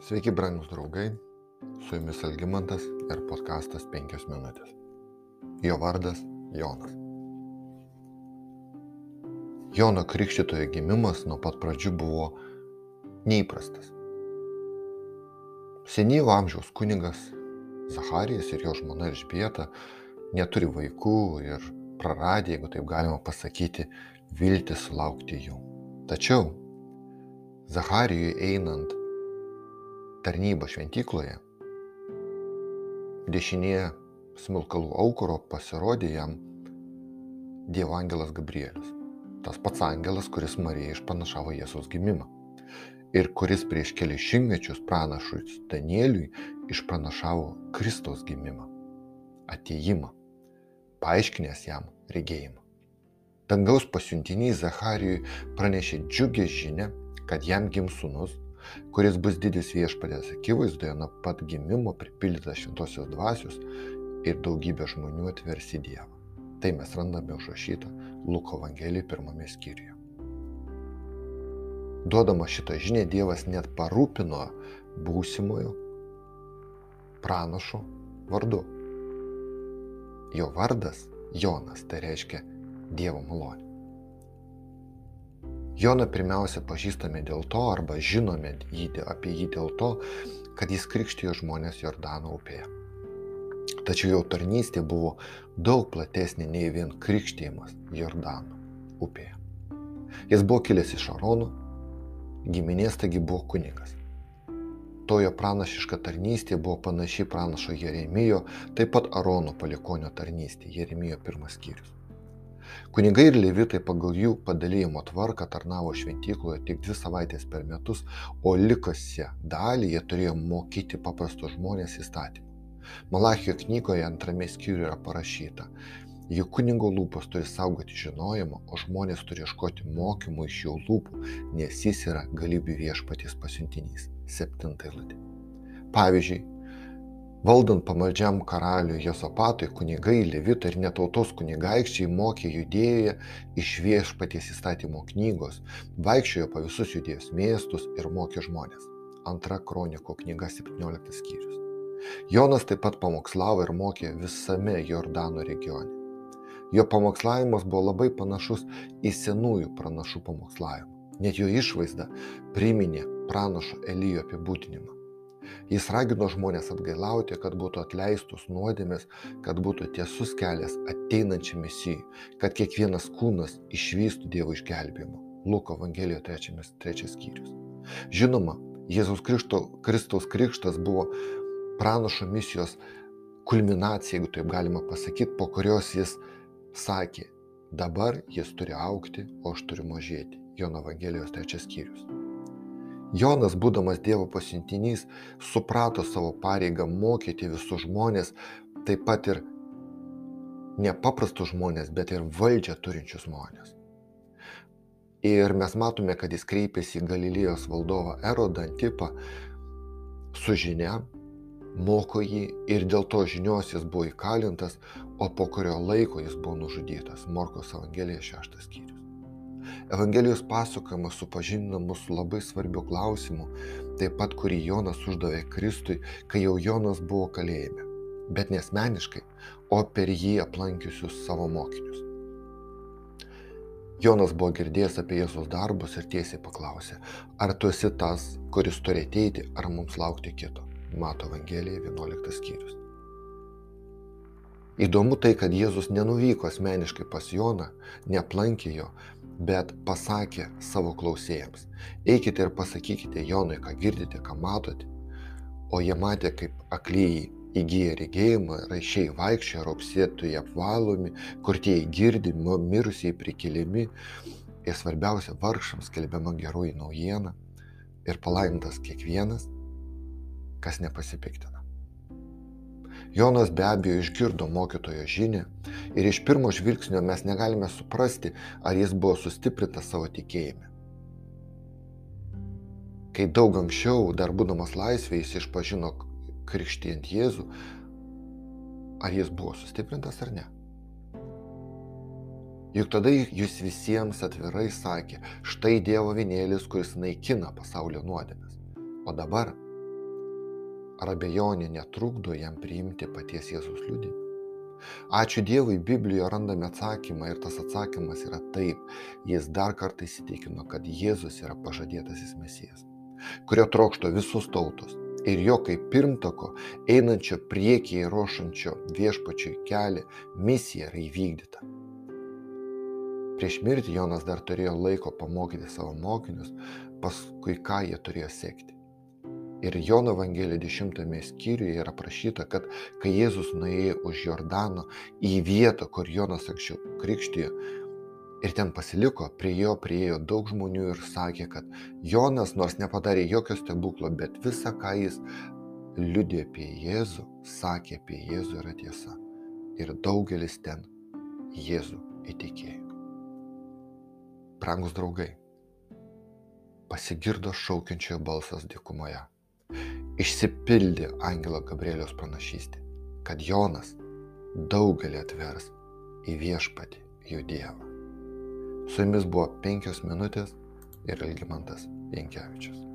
Sveiki, brangus draugai, su jumis Algymantas ir podkastas 5 minutės. Jo vardas Jonas. Jono Krikščitojo gimimas nuo pat pradžių buvo neįprastas. Senyvo amžiaus kunigas Zacharijas ir jo žmona Elžbieta neturi vaikų ir praradė, jeigu taip galima pasakyti, viltį sulaukti jų. Tačiau Zacharijui einant tarnybą šventykloje, dešinėje smilkalų aukuro pasirodė jam Dievo angelas Gabrielius. Tas pats angelas, kuris Marijai išpanašavo Jėzaus gimimą ir kuris prieš kelias šimtmečius pranašui Danieliui išpranašavo Kristaus gimimą, ateimą, paaiškinęs jam regėjimą. Dangaus pasiuntiniai Zacharijui pranešė džiugę žinę, kad jam gims sunus kuris bus didis viešpatės akivaizdoje nuo pat gimimo pripildytas šventosios dvasios ir daugybė žmonių atvers į Dievą. Tai mes randame užrašytą Luko Evangelijoje pirmame skyriuje. Duodama šitą žinią Dievas net parūpino būsimojo pranašo vardu. Jo vardas Jonas, tai reiškia Dievo malonė. Joną pirmiausia pažįstame dėl to arba žinome jį, apie jį dėl to, kad jis krikštijo žmonės Jordano upėje. Tačiau jo tarnystė buvo daug platesnė nei vien krikštijimas Jordano upėje. Jis buvo kilęs iš Arono, giminės taigi buvo kunigas. Tojo pranašiška tarnystė buvo panaši pranašo Jeremijo, taip pat Arono palikonio tarnystė, Jeremijo pirmas skyrius. Kunigai ir levitai pagal jų padalymo tvarką tarnavo šventykloje tik dvi savaitės per metus, o likusią dalį jie turėjo mokyti paprastus žmonės įstatymų. Malachijo knygoje antrame skyriuje yra parašyta, juk kunigo lūpos turi saugoti žinojimą, o žmonės turi ieškoti mokymų iš jo lūpų, nes jis yra galybių viešpaties pasiuntinys. Septinta eilutė. Pavyzdžiui, Valdant pamaldžiam karaliui Josapatui, kunigai, levitai ir netautos kunigaikščiai mokė judėjoje iš viešpaties įstatymo knygos, vaikščiojo po visus judėjos miestus ir mokė žmonės. Antra kroniko knyga 17 skyrius. Jonas taip pat pamokslavo ir mokė visame Jordano regione. Jo pamokslavimas buvo labai panašus į senųjų pranašų pamokslavimą. Net jo išvaizda priminė pranašo Elijo apibūdinimą. Jis ragino žmonės atgailauti, kad būtų atleistus nuodėmės, kad būtų tiesus kelias ateinančiam misijai, kad kiekvienas kūnas išvystų Dievo išgelbėjimą. Luko Evangelijoje trečiamis, trečias skyrius. Žinoma, Jėzaus Kristo, Kristaus krikštas buvo pranašo misijos kulminacija, jeigu taip galima pasakyti, po kurios jis sakė, dabar jis turi aukti, o aš turiu mažėti. Jono Evangelijos trečias skyrius. Jonas, būdamas Dievo pasiuntinys, suprato savo pareigą mokyti visus žmonės, taip pat ir nepaprastus žmonės, bet ir valdžią turinčius žmonės. Ir mes matome, kad jis kreipėsi į Galilėjos valdovą Erodą Antipą su žinia, moko jį ir dėl to žinios jis buvo įkalintas, o po kurio laiko jis buvo nužudytas. Morkos Evangelija šeštas skyrius. Evangelijos pasakojimas supažindina mus su labai svarbiu klausimu, taip pat kurį Jonas uždavė Kristui, kai jau Jonas buvo kalėjime, bet nesmeniškai, o per jį aplankiusius savo mokinius. Jonas buvo girdėjęs apie Jėzus darbus ir tiesiai paklausė, ar tu esi tas, kuris turi ateiti, ar mums laukti kito. Mato Evangelija 11 skyrius. Įdomu tai, kad Jėzus nenuvyko asmeniškai pas Joną, neaplankė jo, bet pasakė savo klausėjams, eikite ir pasakykite Jonui, ką girdite, ką matote. O jie matė, kaip aklyjai įgyja regėjimą, raišiai vaikščia, raupsėtojai apvalomi, kurtieji girdimi, mirusiai prikeliami ir svarbiausia, vargšams skelbiama geroji naujiena ir palaimintas kiekvienas, kas nepasipiktina. Jonas be abejo išgirdo mokytojo žinę ir iš pirmo žvilgsnio mes negalime suprasti, ar jis buvo sustiprintas savo tikėjime. Kai daug anksčiau, dar būdamas laisvėje, jis išpažino krikštijant Jėzų, ar jis buvo sustiprintas ar ne. Juk tada jūs visiems atvirai sakė, štai Dievo vienėlis, kuris naikina pasaulio nuodėmės. O dabar Ar abejonė netrukdo jam priimti paties Jėzus liūdimą? Ačiū Dievui, Biblijoje randame atsakymą ir tas atsakymas yra taip. Jis dar kartą įsitikino, kad Jėzus yra pažadėtasis mesijas, kurio trokšto visos tautos ir jo kaip pirmtako, einančio priekyje ruošančio viešpačiui kelią, misija yra įvykdyta. Prieš mirtį Jonas dar turėjo laiko pamokyti savo mokinius, paskui ką jie turėjo sekti. Ir Jono Evangelijoje 10 skyriuje yra prašyta, kad kai Jėzus nuėjo už Jordano į vietą, kur Jonas anksčiau krikštijo, ir ten pasiliko, prie jo priejo daug žmonių ir sakė, kad Jonas nors nepadarė jokio stebuklo, bet visa, ką jis liudė apie Jėzų, sakė apie Jėzų yra tiesa. Ir daugelis ten Jėzų įtikėjo. Prangus draugai, pasigirdo šaukiančiojo balsas dykumoje išsipildė angelo Gabrieliaus pranašystė, kad Jonas daugelį atvers į viešpatį jų Dievą. Su jumis buvo penkios minutės ir Ilgimantas Jankievičius.